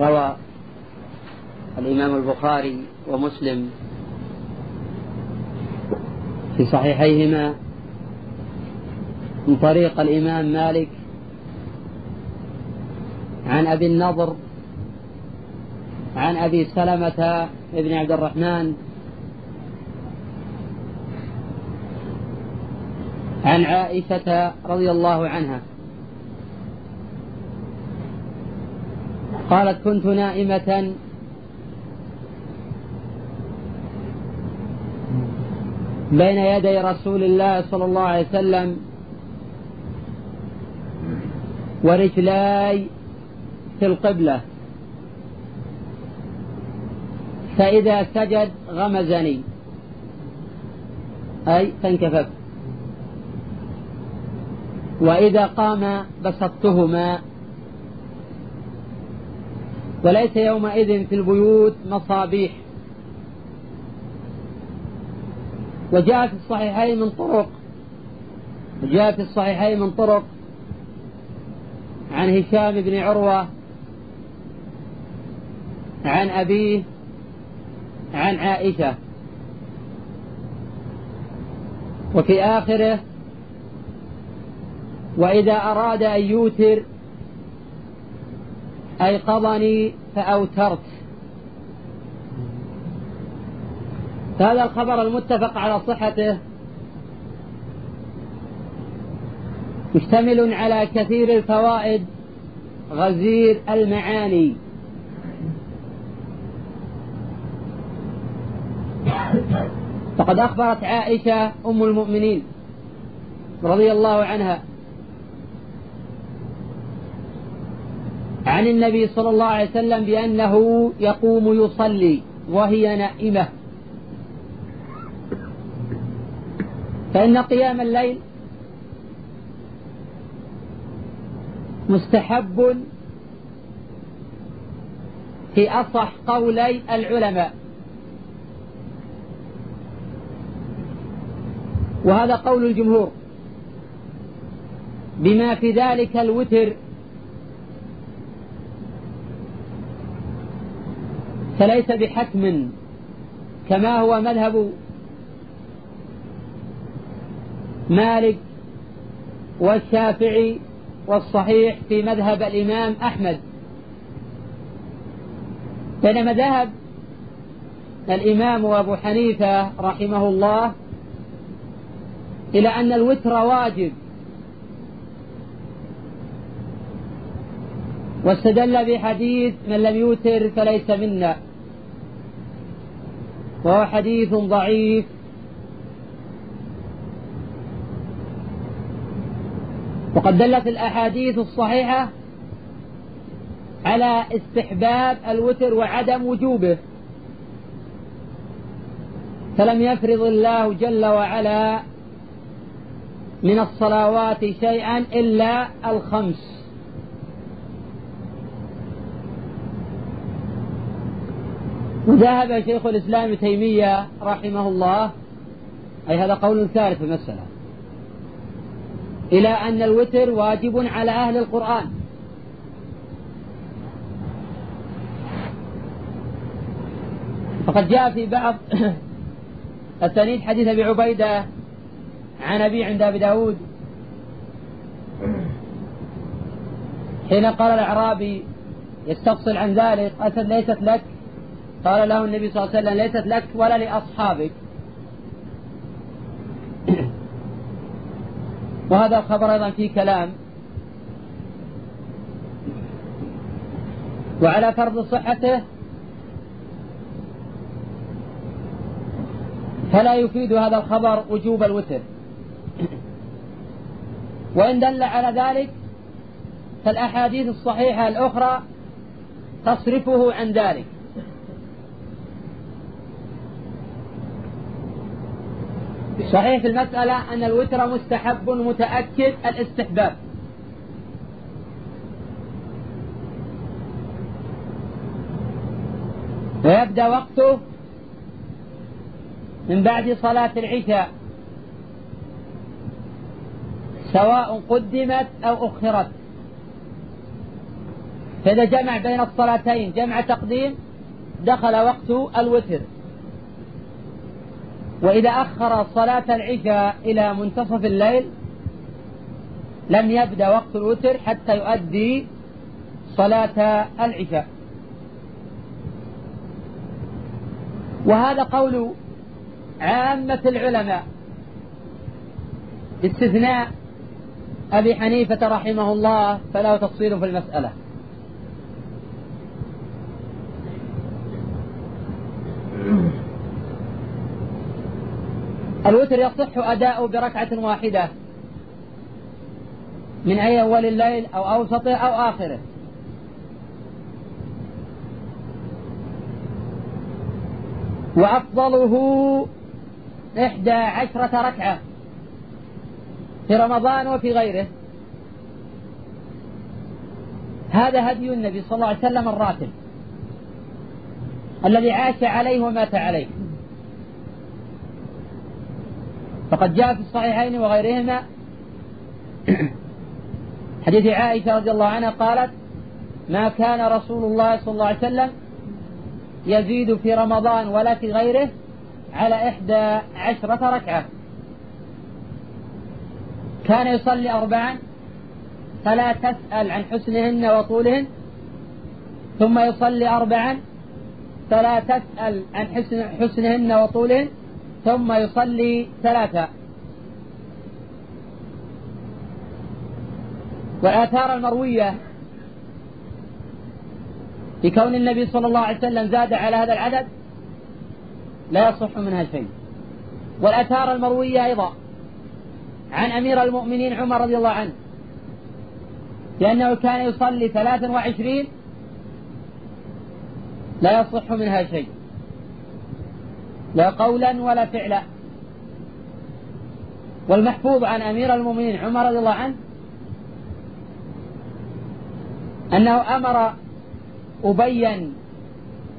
روى الإمام البخاري ومسلم في صحيحيهما من طريق الإمام مالك عن أبي النضر عن أبي سلمة بن عبد الرحمن عن عائشة رضي الله عنها قالت كنت نائمة. بين يدي رسول الله صلى الله عليه وسلم ورجلاي في القبلة. فإذا سجد غمزني. أي فانكففت وإذا قام بسطتهما وليس يومئذ في البيوت مصابيح. وجاء في الصحيحين من طرق. جاء في الصحيحين من طرق. عن هشام بن عروة. عن أبيه. عن عائشة. وفي آخره. وإذا أراد أن يوتر أيقظني فأوترت. هذا الخبر المتفق على صحته. مشتمل على كثير الفوائد. غزير المعاني. فقد أخبرت عائشة أم المؤمنين رضي الله عنها عن النبي صلى الله عليه وسلم بأنه يقوم يصلي وهي نائمة. فإن قيام الليل مستحب في أصح قولي العلماء. وهذا قول الجمهور. بما في ذلك الوتر فليس بحتم كما هو مذهب مالك والشافعي والصحيح في مذهب الإمام أحمد. بينما ذهب الإمام أبو حنيفة رحمه الله إلى أن الوتر واجب واستدل بحديث من لم يوتر فليس منا. وهو حديث ضعيف. وقد دلت الأحاديث الصحيحة على استحباب الوتر وعدم وجوبه. فلم يفرض الله جل وعلا من الصلوات شيئا إلا الخمس. وذهب شيخ الإسلام تيمية رحمه الله أي هذا قول ثالث في المسألة. إلى أن الوتر واجب على أهل القرآن. فقد جاء في بعض السنيد حديث أبي عبيدة عن أبي عند أبي داود. حين قال الأعرابي يستفصل عن ذلك أسد ليست لك قال له النبي صلى الله عليه وسلم ليست لك ولا لأصحابك. وهذا الخبر أيضا فيه كلام. وعلى فرض صحته فلا يفيد هذا الخبر وجوب الوتر. وإن دل على ذلك فالأحاديث الصحيحة الأخرى تصرفه عن ذلك. صحيح. في المسألة أن الوتر مستحب متأكد الاستحباب. ويبدأ وقته من بعد صلاة العشاء سواء قدمت أو أخرت. فإذا جمع بين الصلاتين جمع تقديم دخل وقت الوتر. وإذا أخر صلاة العشاء إلى منتصف الليل لم يبدأ وقت الوتر حتى يؤدي صلاة العشاء. وهذا قول عامة العلماء. باستثناء أبي حنيفة رحمه الله فله تفصيل في المسألة. الوتر يصح أداؤه بركعة واحدة. من أي أول الليل أو أوسطه أو آخره. وأفضله إحدى عشرة ركعة. في رمضان وفي غيره. هذا هدي النبي صلى الله عليه وسلم الراتب. الذي عاش عليه ومات عليه. فقد جاء في الصحيحين وغيرهما. حديث عائشة رضي الله عنها قالت ما كان رسول الله صلى الله عليه وسلم يزيد في رمضان ولا في غيره على إحدى عشرة ركعة. كان يصلي أربعا فلا تسأل عن حسنهن وطولهن. ثم يصلي أربعا فلا تسأل عن حسن حسنهن وطولهن. ثم يصلي ثلاثة. والآثار المروية في كون النبي صلى الله عليه وسلم زاد على هذا العدد لا يصح منها شيء. والآثار المروية أيضا عن أمير المؤمنين عمر رضي الله عنه لأنه كان يصلي ثلاثا وعشرين لا يصح منها شيء. لا قولا ولا فعلا. والمحفوظ عن أمير المؤمنين عمر رضي الله عنه أنه أمر أبيا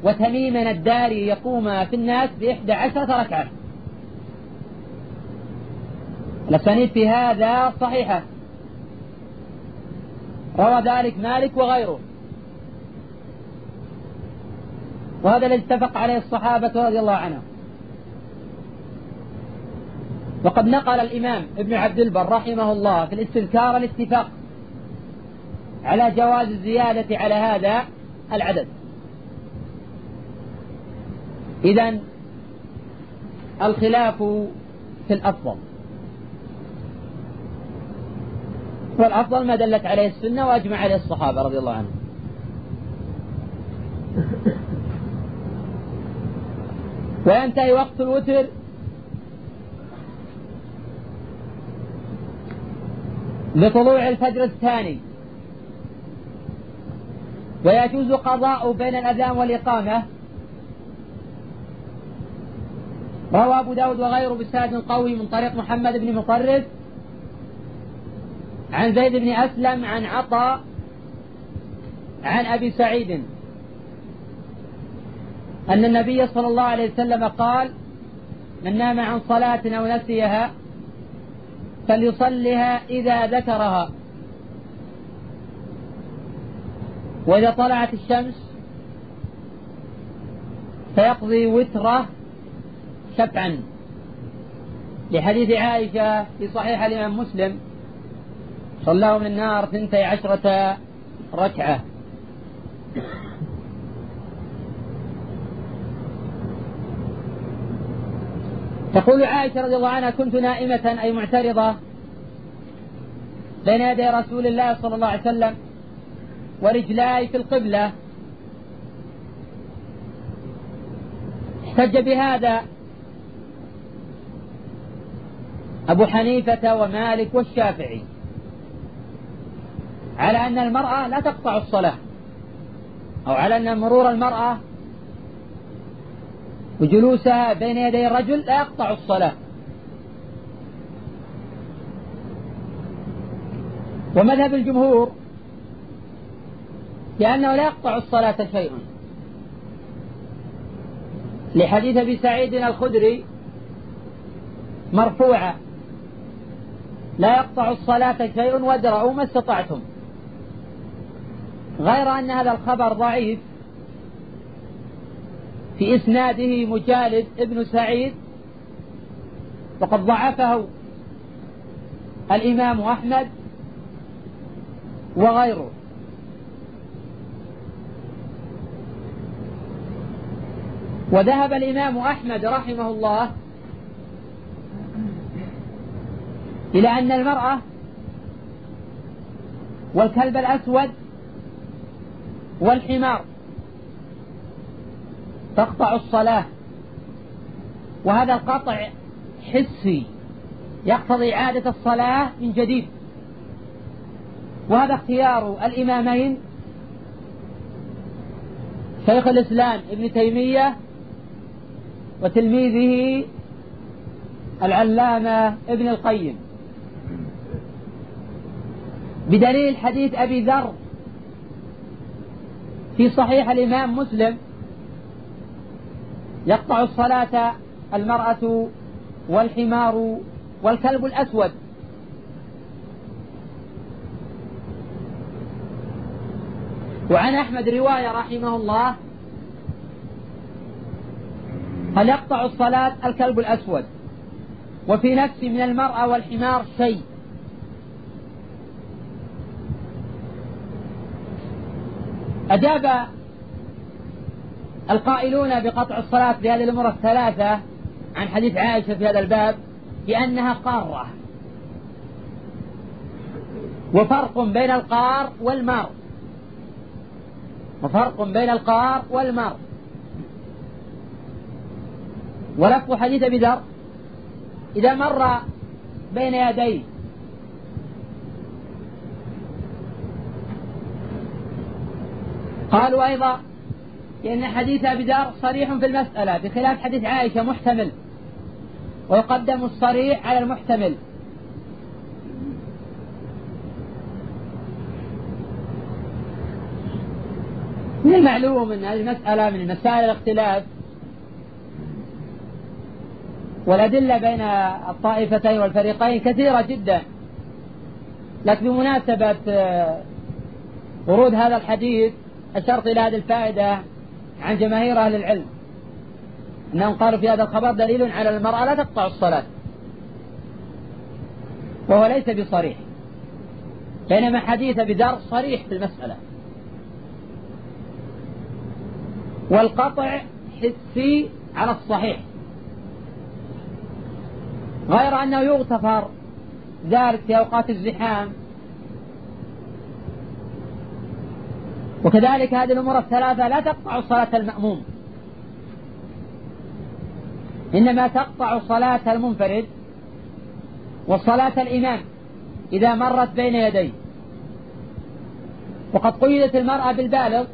وتميما الداري يقوم في الناس بإحدى عشرة ركعة. الأسانيد في هذا صحيحة. روى ذلك مالك وغيره. وهذا الذي اتفق عليه الصحابة رضي الله عنهم. وقد نقل الإمام ابن عبد البر رحمه الله في الاستذكار الاتفاق على جواز الزيادة على هذا العدد. إذا الخلاف في الأفضل. والأفضل ما دلت عليه السنة وأجمع عليه الصحابة رضي الله عنهم. وينتهي وقت الوتر بطلوع الفجر الثاني. ويجوز قضاء بين الأذان والإقامة. روى أبو داود وغيره بسند قوي من طريق محمد بن مطرف. عن زيد بن أسلم عن عطاء عن أبي سعيد. أن النبي صلى الله عليه وسلم قال من نام عن صلاة أو نسيها فليصلها إذا ذكرها. وإذا طلعت الشمس فيقضي وتره شفعا. لحديث عائشة في صحيح الإمام مسلم صلاه من النار ثنتي عشرة ركعة. تقول عائشة رضي الله عنها كنت نائمة أي معترضة بين يدي رسول الله صلى الله عليه وسلم ورجلاي في القبلة. احتج بهذا أبو حنيفة ومالك والشافعي على أن المرأة لا تقطع الصلاة أو على أن مرور المرأة وجلوسها بين يدي الرجل لا يقطع الصلاة. ومذهب الجمهور لأنه لا يقطع الصلاة شيء لحديث أبي سعيد الخدري مرفوعة. لا يقطع الصلاة شيء وادرأوا ما استطعتم. غير أن هذا الخبر ضعيف. في إسناده مجالد ابن سعيد وقد ضعفه الإمام أحمد وغيره. وذهب الإمام أحمد رحمه الله إلى أن المرأة والكلب الأسود والحمار تقطع الصلاة. وهذا القطع حسي يقتضي إعادة الصلاة من جديد. وهذا اختيار الإمامين. شيخ الإسلام ابن تيمية وتلميذه العلامة ابن القيم. بدليل حديث أبي ذر في صحيح الإمام مسلم يقطع الصلاة المرأة والحمار والكلب الأسود. وعن أحمد رواية رحمه الله هل يقطع الصلاة الكلب الأسود؟ وفي نفس من المرأة والحمار شيء. أجاب القائلون بقطع الصلاة بهذه الأمور الثلاثة عن حديث عائشة في هذا الباب بأنها قارة. وفرق بين القار والمار. وفرق بين القار والمار. ولفظ حديث أبي ذر إذا مر بين يديه. قالوا أيضا لأن حديث أبي ذر صريح في المسألة بخلاف حديث عائشة محتمل. ويقدم الصريح على المحتمل. من المعلوم أن هذه المسألة من مسائل الاختلاف؟ والأدلة بين الطائفتين والفريقين كثيرة جدا. لكن بمناسبة آه، ورود هذا الحديث أشرت إلى هذه الفائدة. عن جماهير أهل العلم. أنهم قالوا في هذا الخبر دليل على المرأة لا تقطع الصلاة. وهو ليس بصريح. بينما حديث بذر صريح في المسألة. والقطع حسي على الصحيح. غير أنه يغتفر ذلك في أوقات الزحام. وكذلك هذه الأمور الثلاثة لا تقطع صلاة المأموم. إنما تقطع صلاة المنفرد وصلاة الإمام إذا مرت بين يديه. وقد قيدت المرأة بالبالغ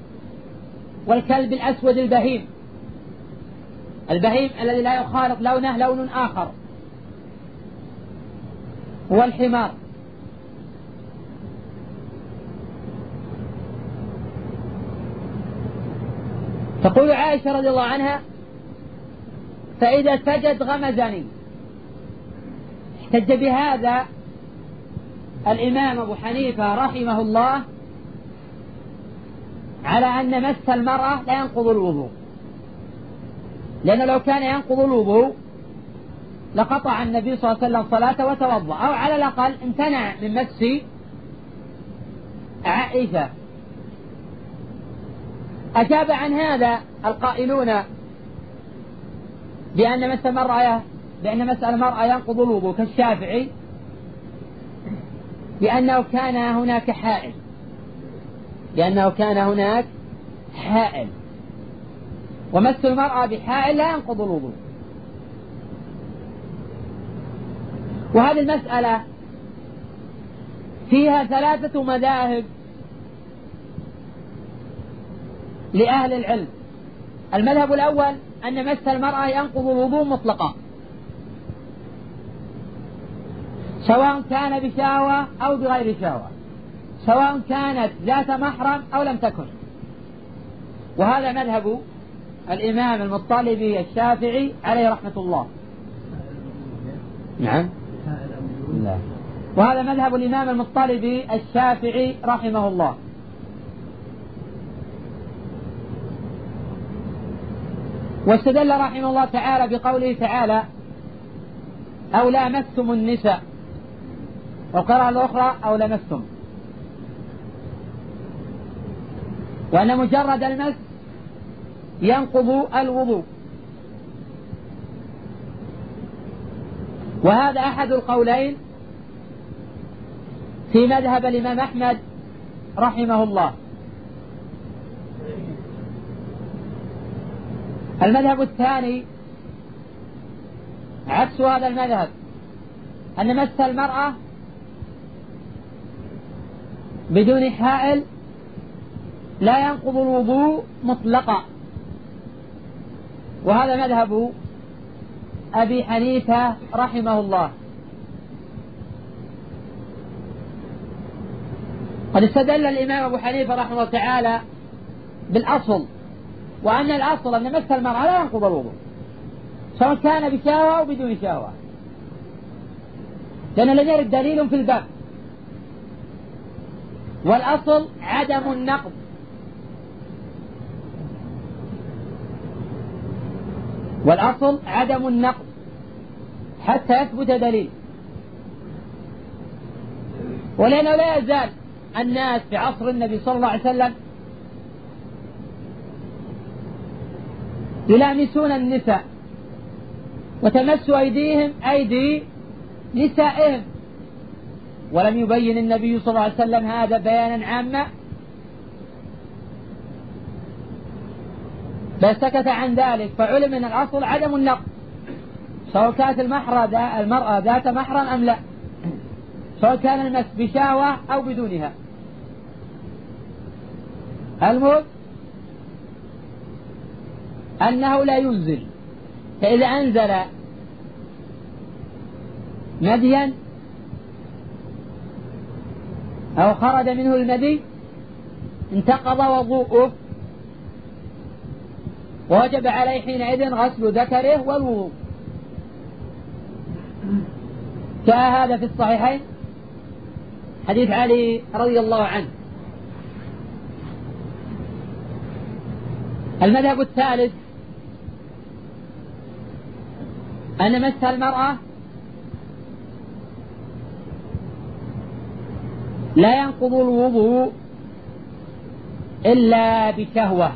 والكلب الأسود البهيم. البهيم الذي لا يخالط لونه لون آخر. هو الحمار تقول عائشة رضي الله عنها فإذا سجد غمزني. احتج بهذا الإمام أبو حنيفة رحمه الله على أن مس المرأة لا ينقض الوضوء. لأنه لو كان ينقض الوضوء لقطع النبي صلى الله عليه وسلم صلاته وتوضأ أو على الأقل امتنع من مس عائشة. أجاب عن هذا القائلون بأن مس المرأة بأن مس المرأة ينقض الوضوء كالشافعي لأنه كان هناك حائل. لأنه كان هناك حائل. ومس المرأة بحائل لا ينقض الوضوء. وهذه المسألة فيها ثلاثة مذاهب لأهل العلم. المذهب الأول أن مس المرأة ينقض الوضوء مطلقا. سواء كان بشهوة أو بغير شهوة. سواء كانت ذات محرم أو لم تكن. وهذا مذهب الإمام المطلبي الشافعي عليه رحمة الله. نعم. لا وهذا مذهب الإمام المطلبي الشافعي رحمه الله. واستدل رحمه الله تعالى بقوله تعالى أو لامستم النساء. والقراءة الأخرى أو لمستم. وأن مجرد المس ينقض الوضوء. وهذا أحد القولين في مذهب الإمام أحمد رحمه الله. المذهب الثاني عكس هذا المذهب أن مس المرأة بدون حائل لا ينقض الوضوء مطلقا. وهذا مذهب أبي حنيفة رحمه الله. قد استدل الإمام أبو حنيفة رحمه الله تعالى بالأصل. وأن الأصل أن مس المرأة لا ينقض الوضوء سواء كان بشهوة أو بدون شهوة. لأن لم يرد دليل في الباب والأصل عدم النقض. والأصل عدم النقض. حتى يثبت دليل. ولأنه لا يزال الناس في عصر النبي صلى الله عليه وسلم يلامسون النساء. وتمس أيديهم أيدي نسائهم. ولم يبين النبي صلى الله عليه وسلم هذا بيانا عاما. بل سكت عن ذلك فعلم من الأصل عدم النقد سواء كانت المرأة ذات محرم أم لا. سواء كان المس بشاوة أو بدونها. المهم أنه لا ينزل. فإذا أنزل مديا أو خرج منه المدي انتقض وضوءه. ووجب عليه حينئذ غسل ذكره والوضوء. جاء هذا في الصحيحين حديث علي رضي الله عنه. المذهب الثالث أن مس المرأة؟ لا ينقض الوضوء إلا بشهوة.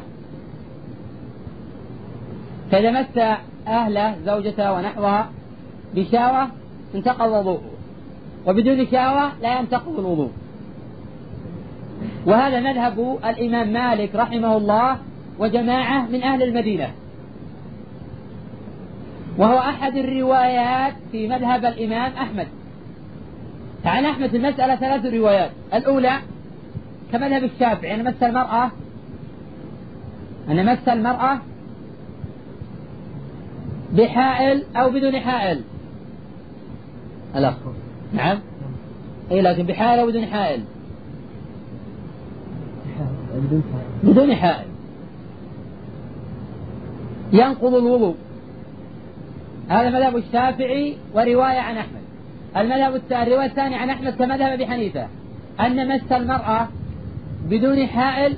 فإذا مس أهله زوجته ونحوها بشهوة انتقض وضوءه وبدون شهوة لا ينتقض الوضوء. وهذا مذهب الإمام مالك رحمه الله وجماعة من أهل المدينة. وهو أحد الروايات في مذهب الإمام أحمد. عن أحمد المسألة ثلاث روايات. الأولى كمذهب الشافعي أن مس المرأة أن مس المرأة بحائل أو بدون حائل. الأخ نعم. أي لكن بحائل أو بدون حائل. بدون حائل. ينقض الوضوء. هذا مذهب الشافعي ورواية عن أحمد. المذهب الرواية الثانية عن أحمد كمذهب أبي حنيفة. أن مس المرأة بدون حائل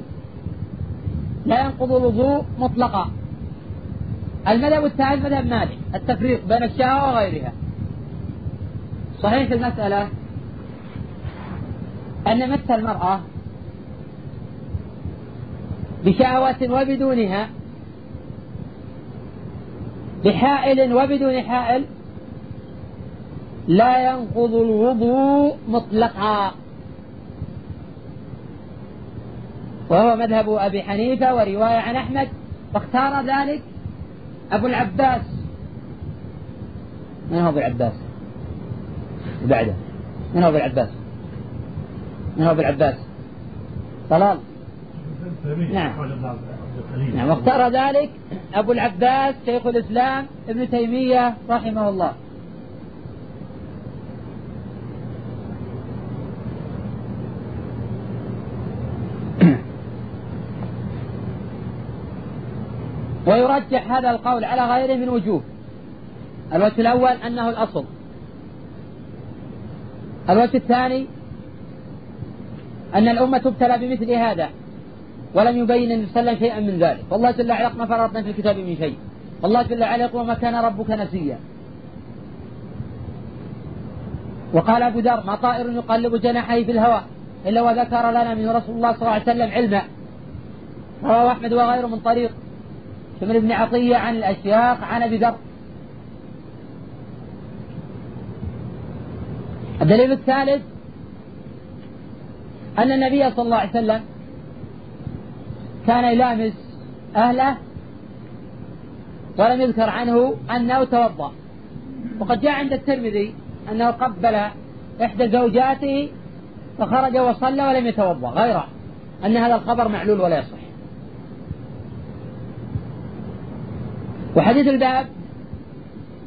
لا ينقض الوضوء مطلقا. المذهب الثالث مذهب مالك التفريق بين الشهوة وغيرها. صحيح المسألة؟ أن مس المرأة بشهوة وبدونها بحائل وبدون حائل لا ينقض الوضوء مطلقا. وهو مذهب أبي حنيفة ورواية عن أحمد. واختار ذلك أبو العباس. من هو أبو العباس؟ بعده. من هو أبو العباس؟ من هو أبو العباس؟ طلال. نعم. نعم واختار ذلك أبو العباس شيخ الإسلام ابن تيمية رحمه الله. ويرجح هذا القول على غيره من وجوه. الوجه الأول أنه الأصل. الوجه الثاني أن الأمة تبتلى بمثل هذا. ولم يبين النبي صلى الله عليه وسلم شيئا من ذلك. والله جل وعلا ما فرطنا في الكتاب من شيء. الله جل وعلا يقول وما كان ربك نسيا. وقال أبو ذر ما طائر يقلب جناحيه في الهواء إلا وذكر لنا من رسول الله صلى الله عليه وسلم علما. رواه أحمد وغيره من طريق. شمر بن عطية عن الأشياخ عن أبي ذر. الدليل الثالث أن النبي صلى الله عليه وسلم كان يلامس أهله ولم يذكر عنه أنه توضأ. وقد جاء عند الترمذي أنه قبل إحدى زوجاته فخرج وصلى ولم يتوضأ. غير أن هذا الخبر معلول ولا يصح. وحديث الباب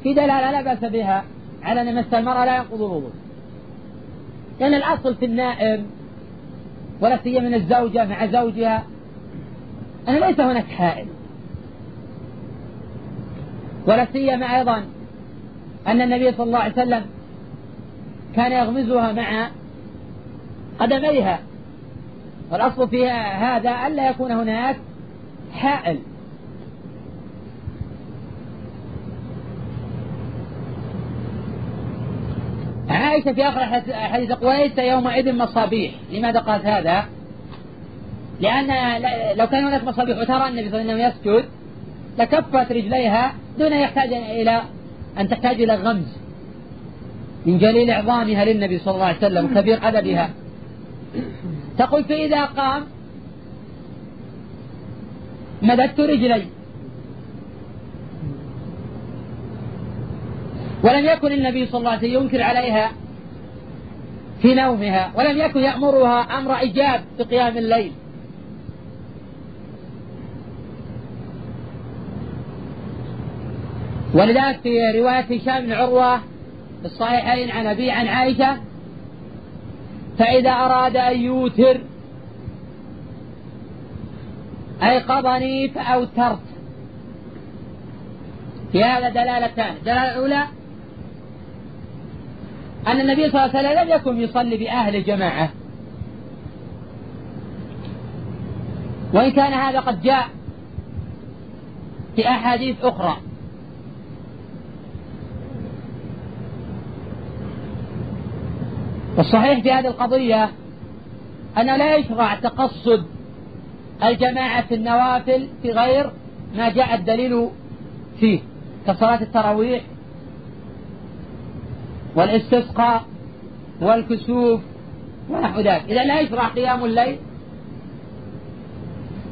في دلالة لا بأس بها على أن مس المرأة لا ينقض الوضوء. لأن الأصل في النائم ولا سيما من الزوجة مع زوجها أن ليس هناك حائل. ولا سيما أيضا أن النبي صلى الله عليه وسلم كان يغمزها مع قدميها. والأصل في هذا ألا يكون هناك حائل. عائشة في آخر حديث قويس يومئذ مصابيح. لماذا قالت هذا؟ لأن لو كان هناك مصابيح وترى النبي صلى الله عليه وسلم يسجد لكفت رجليها دون يحتاج إلى أن تحتاج إلى غمز. من جليل عظامها للنبي صلى الله عليه وسلم وكبير عددها تقول فإذا قام مددت رجلي. ولم يكن النبي صلى الله عليه وسلم ينكر عليها في نومها ولم يكن يأمرها أمر إيجاب في قيام الليل. ولذلك في رواية هشام بن عروة في الصحيحين عن أبي عن عائشة فإذا أراد أن يوتر أيقظني فأوترت في هذا دلالتان. الدلالة الأولى أن النبي صلى الله عليه وسلم لم يكن يصلي بأهل جماعة وإن كان هذا قد جاء في أحاديث أخرى. والصحيح في هذه القضية أنه لا يشرع تقصد الجماعة في النوافل في غير ما جاء الدليل فيه كصلاة التراويح والاستسقاء والكسوف ونحو ذلك. إذا لا يشرع قيام الليل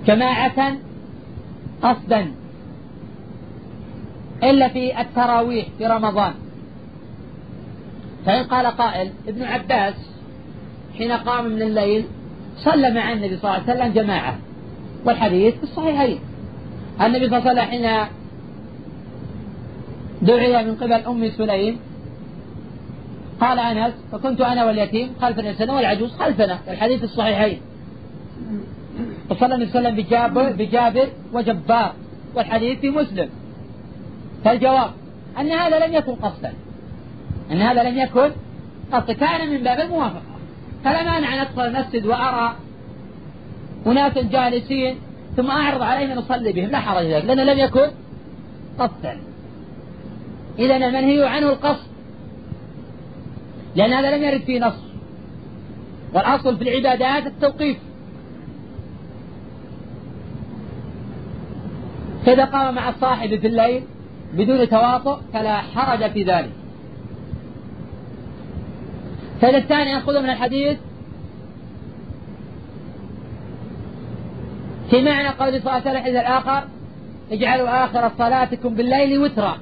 جماعة قصدا إلا في التراويح في رمضان. فإن قال قائل ابن عباس حين قام من الليل صلى مع النبي صلى الله عليه وسلم جماعة والحديث في الصحيحين. النبي صلى الله عليه وسلم حين دعي من قبل أم سليم قال أنس فكنت أنا واليتيم خلف صلى والعجوز خلفنا. الحديث الصحيحين. وصلى النبي صلى الله عليه وسلم بجابر, بجابر وجبار والحديث في مسلم. فالجواب أن هذا لم يكن قصدا. أن هذا لم يكن قصدا كان من باب الموافقة. فلا مانع أن أدخل المسجد وأرى أناس جالسين ثم أعرض عليهم أن أصلي بهم. لا حرج ذلك لأنه لم يكن قصدا. إذا المنهي عنه القصد لأن هذا لم يرد فيه نص. والأصل في العبادات التوقيف. فإذا قام مع الصاحب في الليل بدون تواطؤ فلا حرج في ذلك. فإذا الثاني يأخذ من الحديث. في معنى قول صلى الله عليه وسلم الآخر اجعلوا آخر صلاتكم بالليل وترا.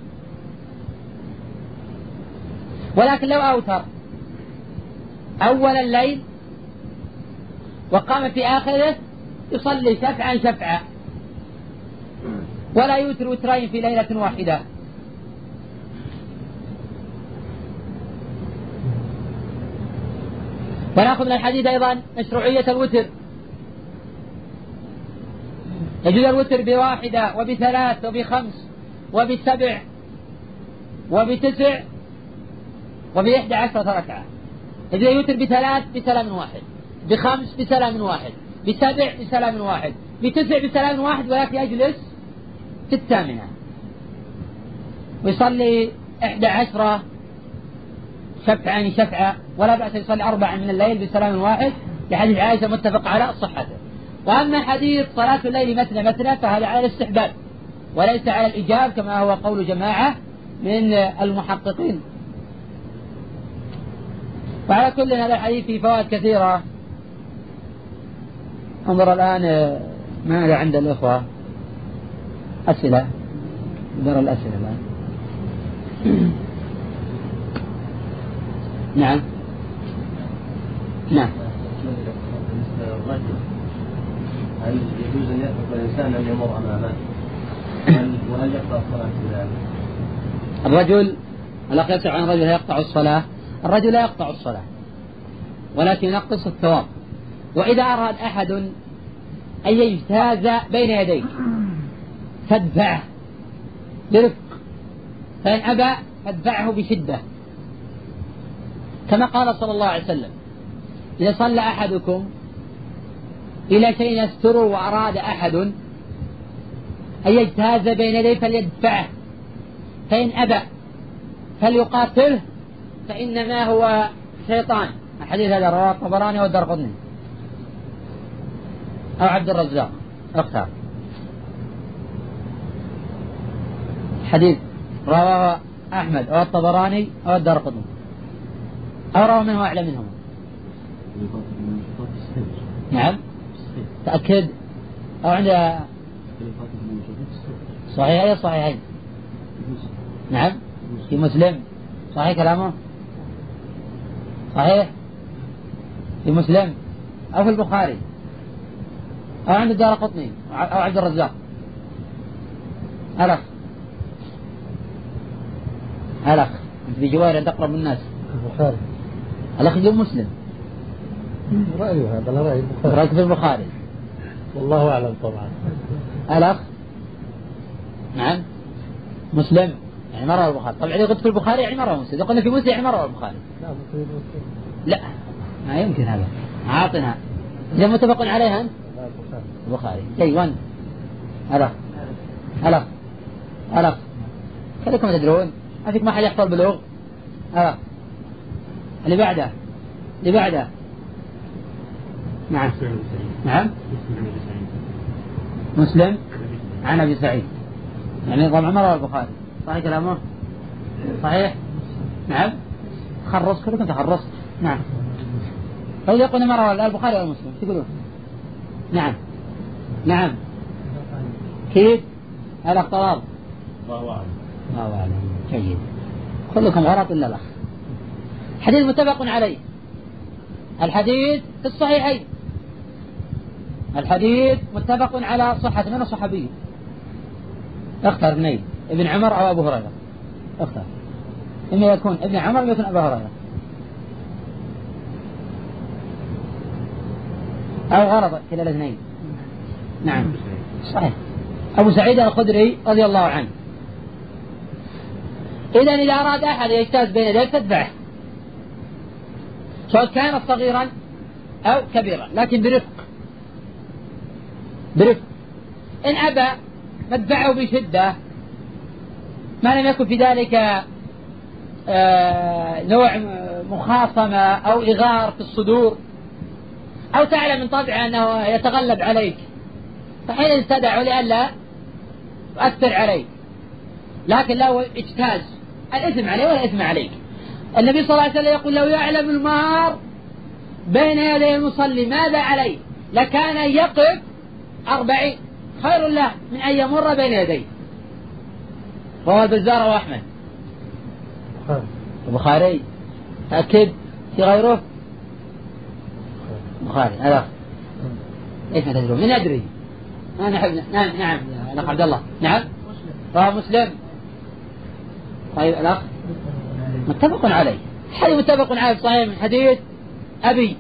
ولكن لو أوتر أول الليل وقام في آخره يصلي شفعا شفعا. ولا يوتر وترين في ليلة واحدة. ونأخذ من الحديث أيضا مشروعية الوتر. يجوز الوتر بواحدة وبثلاث وبخمس وبسبع وبتسع وبإحدى عشرة ركعة. إذا يوتر بثلاث بسلام واحد بخمس بسلام واحد بسبع بسلام واحد بتسع بسلام واحد ولكن يجلس في الثامنة. ويصلي إحدى عشرة شفعا شفعة ولا بأس يصلي أربعا من الليل بسلام واحد لحديث عائشة متفق على صحته. وأما حديث صلاة الليل مثنى مثنى فهذا على الاستحباب وليس على الإيجاب كما هو قول جماعة من المحققين. وعلى كل هذا الحديث فيه فوائد كثيرة. انظر الآن ماذا عند الإخوة؟ أسئلة. نرى الأسئلة الآن. نعم. نعم. هل يجوز أن يترك الإنسان أن يمر امامه؟ وهل يقطع الصلاة بذلك؟ الرجل الاخ يسأل عن الرجل يقطع الصلاة. الرجل لا يقطع الصلاة ولكن ينقص الثواب. وإذا أراد أحد أن يجتاز بين يديك فادفعه برفق فإن أبى فادفعه بشدة. كما قال صلى الله عليه وسلم إذا صلى أحدكم إلى شيء يستر وأراد أحد أن يجتاز بين يديه فليدفعه فإن أبى فليقاتله فإنما هو شيطان. الحديث هذا رواه الطبراني والدرقطني. أو عبد الرزاق. اختار. حديث رواه أحمد أو الطبراني أو الدرقطني أو روى منه أعلى منهما نعم. تأكد. أو عند صحيح أي صحيحين؟ نعم. في مسلم. صحيح كلامه؟ صحيح؟ في مسلم. أو في البخاري. أو عند الدار قطني. أو عبد الرزاق. الأخ الأخ أنت في جوار أنت أقرب الناس. البخاري. الأخ يقول مسلم. رأيه هذا لا رأي. البخاري رأيك في البخاري. والله أعلم طبعا. الأخ؟ نعم. مسلم. يعني مرة البخاري؟ طبعا إذا قلت في البخاري يعني مرة مسلم. إذا قلنا في مسلم يعني مرة البخاري. لا ما يمكن هذا. أعطنا إذا متفق عليها أنت؟ البخاري. البخاري. جاي وين؟ الأخ. الأخ. الأخ. خليكم تدرون. ما فيك ما حد يحفظ بلوغ؟ الأخ. اللي بعده. اللي بعده. نعم. نعم. مسلم. عن أبي سعيد. يعني طبعا ما روى البخاري. صحيح كلامه؟ صحيح؟ نعم. خرص كلكم تخرصت نعم. طيب يقول ما روى البخاري ولا مسلم. تقولون نعم. نعم. كيف؟ الاختلاط الله أعلم. الله أعلم. جيد. كلكم غلط إلا الأخ. حديث متفق عليه. الحديث في الصحيحين. الحديث متفق على صحة من الصحابي اختر اثنين ابن عمر أو أبو هريرة. اختر. إما يكون ابن عمر يكون أبو هريرة. أو غلط كلا الاثنين. نعم. صحيح. أبو سعيد الخدري رضي الله عنه. إذا إذا أراد أحد يجتاز بين يديه فاتبعه سواء كان صغيرا أو كبيرا لكن برفق. برفق. إن أبى فادفعه بشدة ما لم يكن في ذلك آه، نوع مخاصمة أو إغار في الصدور. أو تعلم من طبعه أنه يتغلب عليك. فحين تدعه لئلا يؤثر عليك. لكن لو إجتاز. الإثم عليه ولا إثم عليك؟ النبي صلى الله عليه وسلم يقول لو يعلم المار بين يدي المصلي ماذا عليه لكان يقف أربعين. خير له من أن يمر بين يديه. رواه البزار وأحمد. البخاري. تأكد في غيره؟ البخاري. هذا إيش ما تدرون؟ من نحب نعم نعم يا الاخ عبد الله. نعم؟ رواه مسلم. طيب الأخ. متفق عليه. حديث متفق عليه صحيح من حديث أبي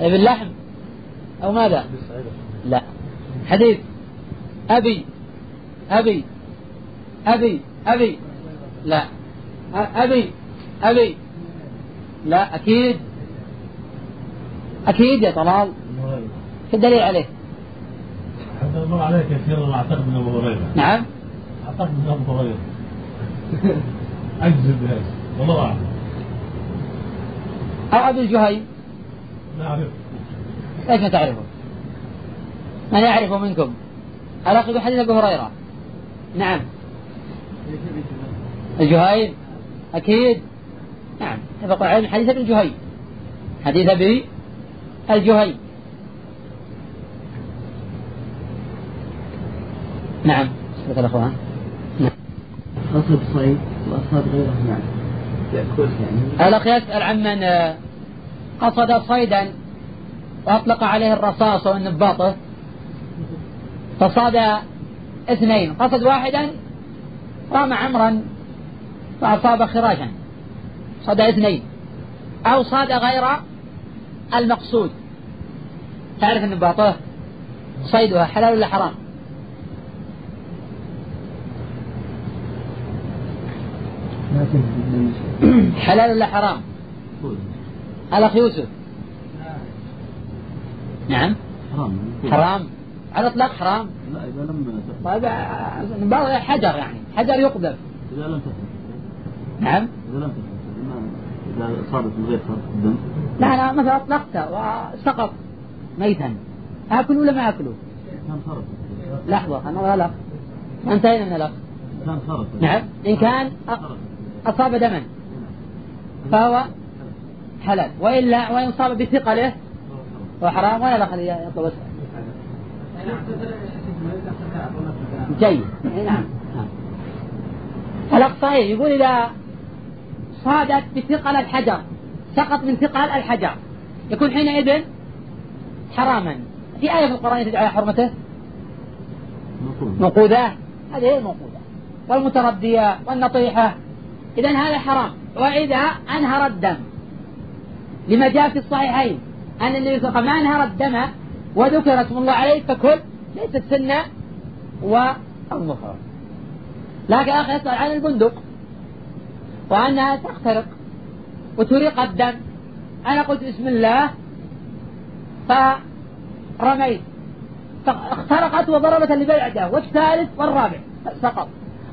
ابن لحم أو ماذا؟ لا. حديث أبي أبي أبي أبي. لا. أبي أبي. لا أكيد. أكيد يا طلال. في الدليل عليه؟ هذا مر عليه كثيرا واعتقد من أبو هريرة. نعم. أعتقد من أبو هريرة. أجزم بهذا والله أعلم أو أبي الجهيم لا أعرف ليش ما تعرفه؟ من يعرفه منكم؟ يقول حديث أبي هريرة. نعم. الجهيم أكيد. نعم. اتفق العلم حديث ابن جهيم حديث أبي الجهيم نعم. سبحانك الأخوان قصد صيد وأصاب غيره نعم. يأكل. يعني الأخ يسأل عمن آه، قصد صيدا وأطلق عليه الرصاص والنباطة. فصاد اثنين قصد واحدا رمى عمرا فأصاب خراشا صاد اثنين. أو صاد غير المقصود. تعرف النباطة؟ صيدها حلال ولا حرام؟ ما تنسى حلال ولا حرام؟ الأخ يوسف. نعم. حرام. حرام. على الإطلاق حرام. لا إذا لم طيب نباطة حجر يعني. حجر يقذف إذا لم تفهم نعم. إذا لم تفهم إذا أصابت من غير فرق الدم لا أنا مثلا أطلقته وسقط ميتا. آكل ولا ما آكله؟ كان فرق لحظة أنا الأخ ما انتهينا من الأخ. كان فرق نعم. إن كان أ- أصاب دما. فهو حلال. وإلا وإن صاب بثقله وحرام ولا دخل يطلب جيد. نعم. صحيح يقول إذا صادت بثقل الحجر سقط من ثقل الحجر يكون حينئذ حراما. في آية في القرآن تدعو على حرمته؟ موقودة هذه هي الموقودة والمتردية والنطيحة. إذا هذا حرام. وإذا أنهر الدم. لما جاء في الصحيحين أن النبي صلى الله عليه وسلم ما أنهر الدم وذكر اسم الله عليه فكل ليست سنة والمفرد لكن أخي يسأل عن البندق. وأنها تخترق وتريق الدم. أنا قلت بسم الله. فرميت. فاخترقت وضربت اللي بعده والثالث والرابع سقط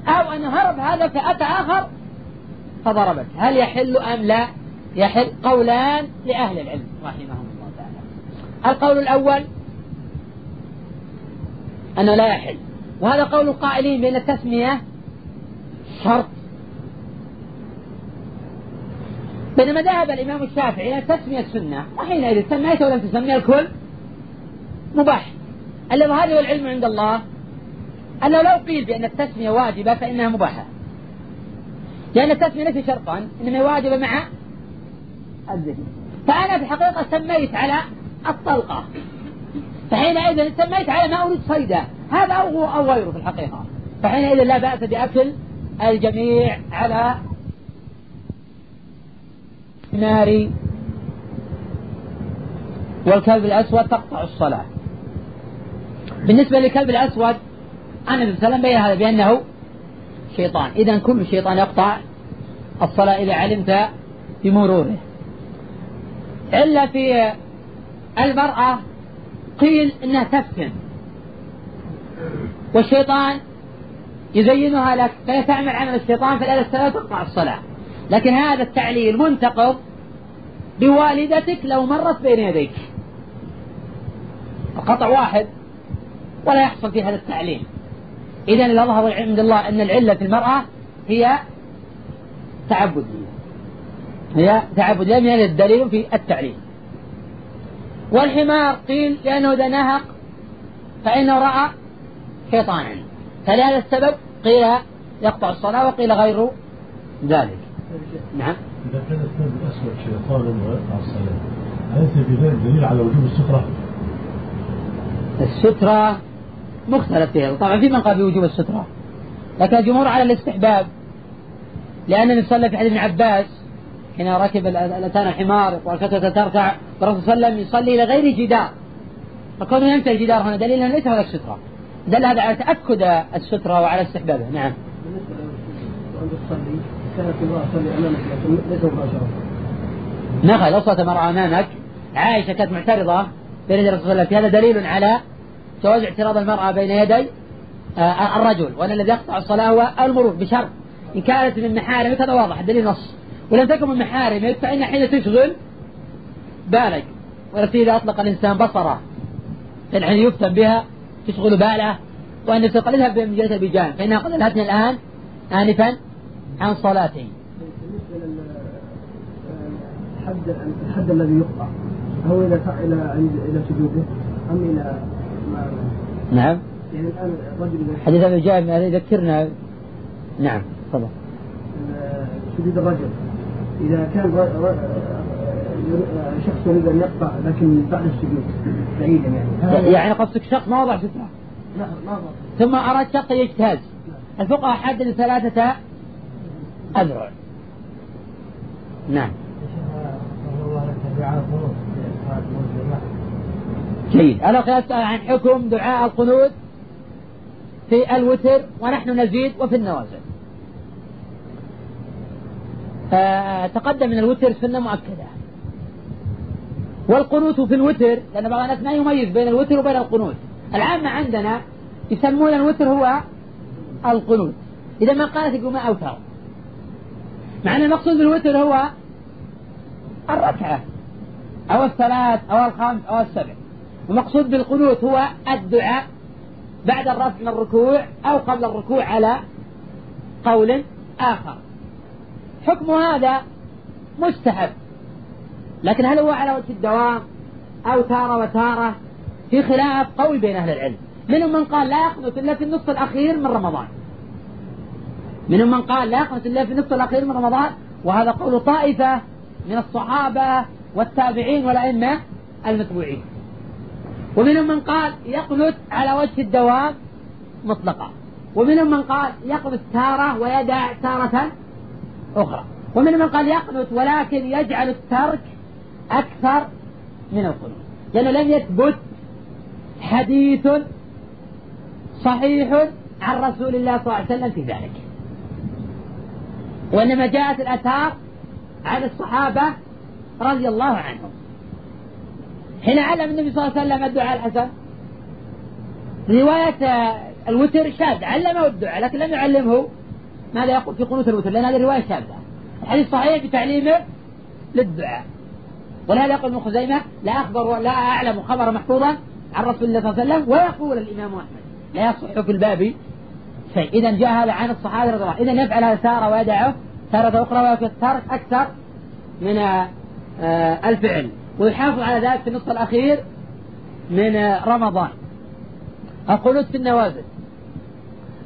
أو أن هرب هذا فأتى آخر فضربت هل يحل أم لا؟ يحل قولان لأهل العلم رحمهم الله تعالى. القول الأول أنه لا يحل. وهذا قول القائلين بأن التسمية شرط. بينما ذهب الإمام الشافعي إلى تسمية السنة وحينئذ سميته ولم تسميه الكل مباح. الذي هذا هو العلم عند الله أنه لو قيل بأن التسمية واجبة فإنها مباحة. لأن التسمية ليس شرطا إنما واجبة مع الذهن. فأنا في الحقيقة سميت على الطلقة. فحينئذ سميت على ما أريد صيده. هذا أو أو غيره في الحقيقة. فحينئذ لا بأس بأكل الجميع على نار والكلب الأسود تقطع الصلاة. بالنسبة للكلب الأسود عليه وسلم بين هذا بأنه شيطان إذا كل شيطان يقطع الصلاة إذا علمت بمروره. إلا في المرأة قيل إنها تفتن والشيطان يزينها لك فلا تعمل عمل الشيطان فلا الصلاة تقطع الصلاة. لكن هذا التعليل منتقض بوالدتك لو مرت بين يديك. القطع واحد ولا يحصل في هذا التعليل. إذا الأظهر عند الله أن العلة في المرأة هي تعبدية هي تعبدية من الدليل في التعليل والحمار قيل لأنه إذا نهق فإنه رأى شيطانا. فلهذا السبب قيل يقطع الصلاة وقيل غير ذلك. نعم. إذا كان الكلب الأسود شيطانا ويقطع الصلاة أليس في ذلك دليل على وجوب السترة؟ السترة مختلف فيها. طبعا في من قال بوجوب السترة. لكن الجمهور على الاستحباب. لأن النبي صلى في حديث ابن عباس حين ركب الأتان الحمار والكتة تركع والرسول صلى الله عليه وسلم يصلي إلى غير جدار. فكونه ينتهي الجدار هنا دليل أنه ليس هناك سترة. دل هذا على تأكد السترة وعلى استحبابها. نعم. وأنت تصلي كانت المرأة تصلي أمامك لكن ليس مباشرة. نخل لو صلت المرأة أمامك. عائشة كانت معترضة بين الرسول صلى الله عليه وسلم. هذا دليل على جواز اعتراض المرأة بين يدي آه، الرجل وأن الذي يقطع الصلاة هو المرور بشرط. إن كانت من محارمك هذا واضح دليل نص. ولم تكن من محارمك فإن حين تشغل بالك. ولكن إذا أطلق الإنسان بصرة حين يفتن بها تشغل باله. وأن تقول اذهب بجانب فإنها قد ألهتني الآن آنفا عن صلاتي بالنسبة للحد الحد الذي يقطع هو إلى إلى سجوده إلى ما نعم. يعني الان الرجل إذا- حديث أبي جابر يذكرنا نعم تفضل. سجود الرجل. إذا كان ر- ر- شخص يريد أن يقطع لكن بعد السجود بعيدا يعني. هذا- يعني قصدك شخص ما وضع سترة لا ما ضبط. ثم أراد شخص يجتاز. الفقهاء حددوا ثلاثة أذرع. نعم. الله لك دعاء القنوت في صلاة المسلمة جيد. أنا أسأل عن حكم دعاء القنوت في الوتر ونحن نزيد وفي النوازل. آه تقدم من الوتر سنة مؤكدة. والقنوت في الوتر لأن بعض الناس ما يميز بين الوتر وبين القنوت. العامة عندنا يسمون الوتر هو القنوت. إذا ما قالت يقول ما أوتر. مع أن المقصود بالوتر هو الركعة أو الثلاث أو الخمس أو السبع. المقصود بالقنوت هو الدعاء بعد الرفع من الركوع أو قبل الركوع على قول آخر. حكم هذا مستحب لكن هل هو على وجه الدوام أو تارة وتارة؟ في خلاف قوي بين أهل العلم. منهم من قال لا يقنط إلا في النصف الأخير من رمضان. منهم من قال لا يقنط إلا في النصف الأخير من رمضان وهذا قول طائفة من الصحابة والتابعين والأئمة المتبوعين. ومنهم من قال يقنت على وجه الدوام مطلقا ومنهم من قال يقنت تارة ويدع تارة أخرى. ومنهم من قال يقنت ولكن يجعل الترك أكثر من القنوت. لأنه لم يثبت حديث صحيح عن رسول الله صلى الله عليه وسلم في ذلك. وإنما جاءت الآثار عن الصحابة رضي الله عنهم. حين علم النبي صلى الله عليه وسلم الدعاء الحسن. رواية الوتر شاذ علمه الدعاء لكن لم يعلمه. ماذا يقول في قنوت الوتر؟ لأن هذه رواية شاذة. الحديث صحيح بتعليمه للدعاء. ولهذا يقول ابن خزيمة لا أخبر لا أعلم خبر محفوظا عن رسول الله صلى الله عليه وسلم ويقول الإمام أحمد. لا يصح في الباب شيء. إذا جاء هذا عن الصحابة رضي الله إذا يفعل هذا تارة ويدعه. تارة أخرى ويكون أكثر من آه، الفعل. ويحافظ على ذلك في النصف الأخير من رمضان. القنوت في النوازل.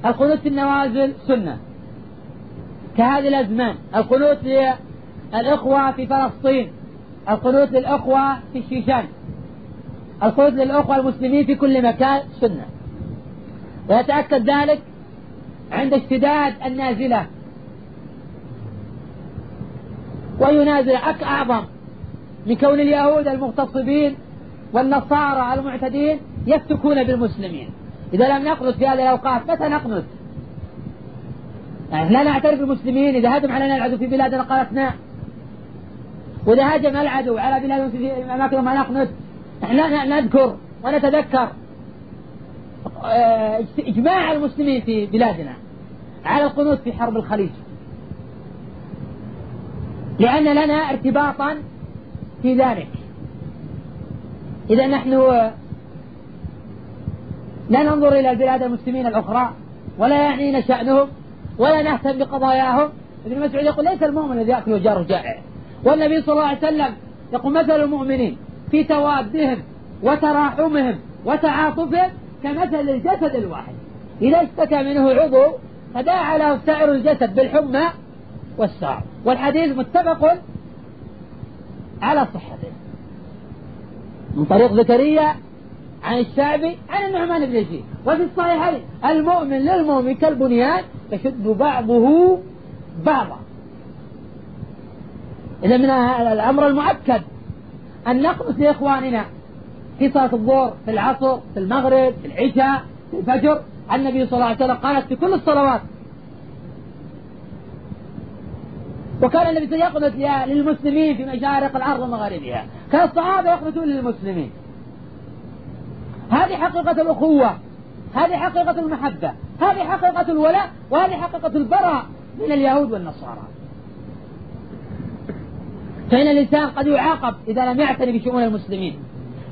القنوت في النوازل سنة. كهذه الأزمان. القنوت للإخوة في فلسطين. القنوت للأخوة في الشيشان. القنوت للأخوة المسلمين في كل مكان سنة. ويتأكد ذلك عند اشتداد النازلة. وينازل أك أعظم من كون اليهود المغتصبين والنصارى المعتدين يفتكون بالمسلمين. إذا لم نقنط في هذه الأوقات متى نقنط؟ يعني لا نعترف بالمسلمين إذا هجم علينا العدو في بلادنا قالتنا وإذا هاجم العدو على بلادهم في أماكنهم ما نقنط. إحنا نذكر ونتذكر آه، إجماع المسلمين في بلادنا على القنوت في حرب الخليج. لأن لنا ارتباطا في ذلك. إذا نحن لا ننظر إلى البلاد المسلمين الأخرى ولا يعنينا شأنهم ولا نهتم بقضاياهم. ابن مسعود يقول ليس المؤمن الذي يأكل وجاره جائع والنبي صلى الله عليه وسلم يقول مثل المؤمنين في توادهم وتراحمهم وتعاطفهم كمثل الجسد الواحد. إذا اشتكى منه عضو فداعى له سائر الجسد بالحمى والسعر. والحديث متفق على صحته من طريق زكريا عن الشعبي عن النعمان بن يزيد. وفي الصحيحين المؤمن للمؤمن كالبنيان يشد بعضه بعضا. إذا من الأمر المؤكد أن نقنص لإخواننا في صلاة الظهر في العصر في المغرب في العشاء في الفجر. النبي صلى الله عليه وسلم قالت في كل الصلوات وكان النبي يقنط للمسلمين في مشارق الأرض ومغاربها. كان الصحابة يقنطون للمسلمين. هذه حقيقة الأخوة. هذه حقيقة المحبة. هذه حقيقة الولاء. وهذه حقيقة البراء من اليهود والنصارى. فإن الإنسان قد يعاقب إذا لم يعتني بشؤون المسلمين.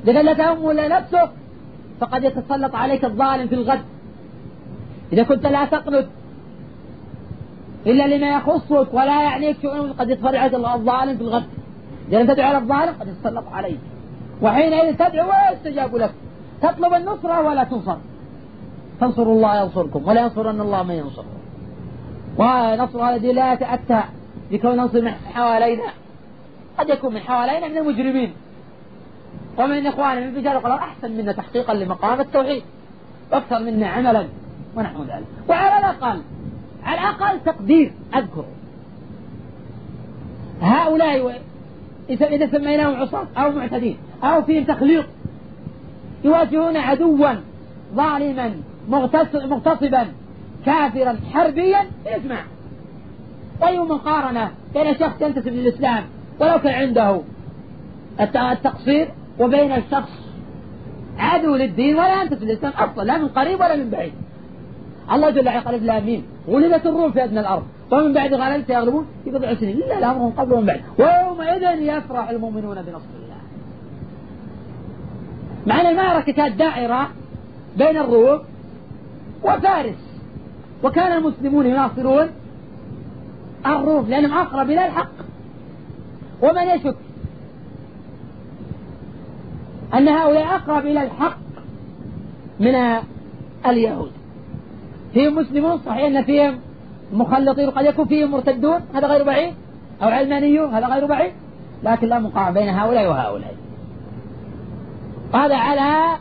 إذا لا تهم نفسك فقد يتسلط عليك الظالم في الغد. إذا كنت لا تقنط إلا لما يخصك ولا يعنيك شؤون قد يتفرع الظالم في الغد. لم تدعو على الظالم قد يتسلط عليك. وحينئذ تدعو ولا يستجاب لك. تطلب النصرة ولا تنصر. تنصروا الله ينصركم ولا ينصرن الله من ينصركم ونصر الذي لا يتأتى بكون ننصر من حوالينا. قد يكون من حوالينا من المجرمين. ومن إخواننا من رجال القرار أحسن منا تحقيقا لمقام التوحيد. وأكثر منا عملا ونحو ذلك. وعلى الأقل على الأقل تقدير أذكر. هؤلاء إذا سميناهم عصاة أو معتدين أو فيهم تخليط يواجهون عدوا ظالما مغتصبا كافرا حربيا يجمع. أي مقارنة بين شخص ينتسب للإسلام ولو كان عنده التقصير وبين الشخص عدو للدين ولا ينتسب للإسلام أصلا لا من قريب ولا من بعيد. الله جل وعلا قال مين غلبت الروم في أدنى الأرض. ومن بعد غلبت سيغلبون في بضع سنين. إلا الأمر قبل ومن بعد. ويومئذ يفرح المؤمنون بنصر الله. مع أن المعركة كانت دائرة بين الروم وفارس. وكان المسلمون يناصرون الروم لأنهم أقرب إلى الحق. ومن يشك أن هؤلاء أقرب إلى الحق من اليهود؟ فيهم مسلمون صحيح أن فيهم مخلطين قد يكون فيهم مرتدون هذا غير بعيد أو علمانيون هذا غير بعيد لكن لا مقارنة بين هؤلاء وهؤلاء. وهذا على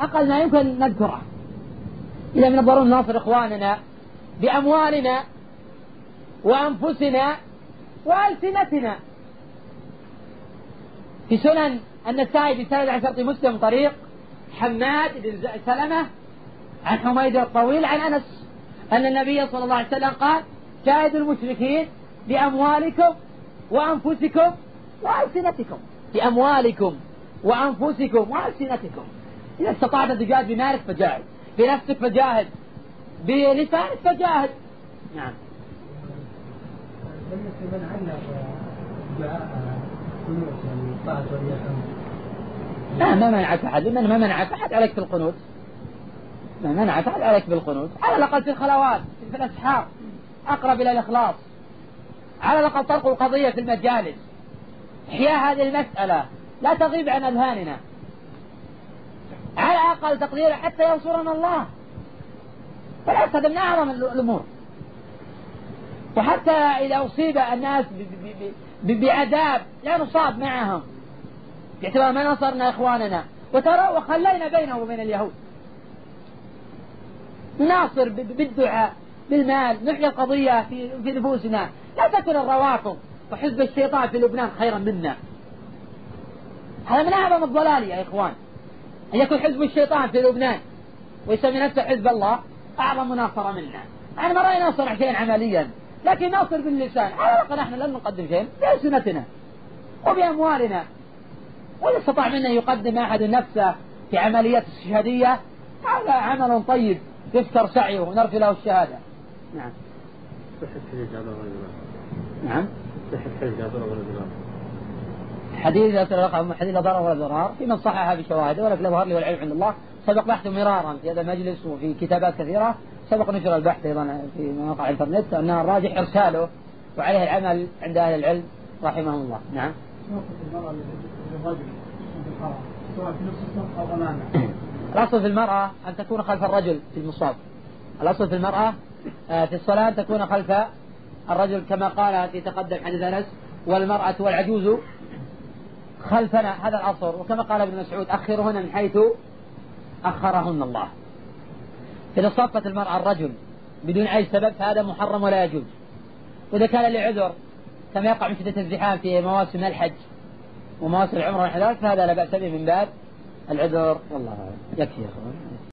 أقل ما يمكن نذكره. إذا من الضروري نناصر إخواننا بأموالنا وأنفسنا وألسنتنا. في سنن النسائي بسند عن شرط مسلم طريق حماد بن سلمة عن حميد الطويل عن أنس أن النبي صلى الله عليه وسلم قال جاهدوا المشركين بأموالكم وأنفسكم وألسنتكم. بأموالكم وأنفسكم وألسنتكم. إذا استطعت أن تجاهد بمالك فجاهد بنفسك فجاهد بلسانك فجاهد. نعم. بالنسبة لمن علق دعاء قنوت يعني طاعة ولي لا ما منعك أحد لمن ما منعك أحد عليك في القنوت. ما عليك بالقنوت. على الأقل في الخلوات في الأسحار. أقرب إلى الإخلاص. على الأقل طرق القضية في المجالس. إحياء هذه المسألة. لا تغيب عن أذهاننا. على أقل تقدير حتى ينصرنا الله. فالعكس هذا من أعظم الأمور. وحتى إذا أصيب الناس بعذاب لا نصاب معهم. باعتبار ما نصرنا إخواننا. وترى وخلينا بينه وبين اليهود. ناصر بالدعاء بالمال نحيي القضية في, في نفوسنا. لا تكن الروافض. وحزب الشيطان في لبنان خيرا منا. هذا من أعظم الضلال يا إخوان. أن يكون حزب الشيطان في لبنان. ويسمي نفسه حزب الله. أعظم مناصرة منا. أنا ما رأينا نصنع شيئا عمليا. لكن ناصر باللسان. على الأقل نحن لن نقدم شيء بألسنتنا وبأموالنا. وإذا استطاع منا يقدم أحد نفسه في عمليات استشهادية هذا عمل طيب. يفتر سعيه ونرجو له الشهادة. نعم. صحة حديث هذا نعم. صحة حديث هذا ولا حديث لا حديث لا ضرر ولا ضرار في من صححها بشواهده ولكن لا ظهر لي والعلم عند الله سبق بحثه مرارا في هذا المجلس وفي كتابات كثيرة. سبق نشر البحث أيضا في مواقع الإنترنت أنها الراجح إرساله وعليه العمل عند أهل العلم رحمهم الله. نعم. سواء في نصف الصف أو أمامه. الأصل في المرأة أن تكون خلف الرجل في المصاب. الأصل في المرأة آه، في الصلاة تكون خلف الرجل كما قال في تقدم حديث أنس والمرأة والعجوز خلفنا. هذا الأصل. وكما قال ابن مسعود أخرهن من حيث أخرهن الله. إذا صفت المرأة الرجل بدون أي سبب فهذا محرم ولا يجوز. وإذا كان لعذر كما يقع من شدة الزحام في مواسم الحج ومواسم العمرة ونحو فهذا لا بأس به من باب العذر والله يكفي يا أخوان.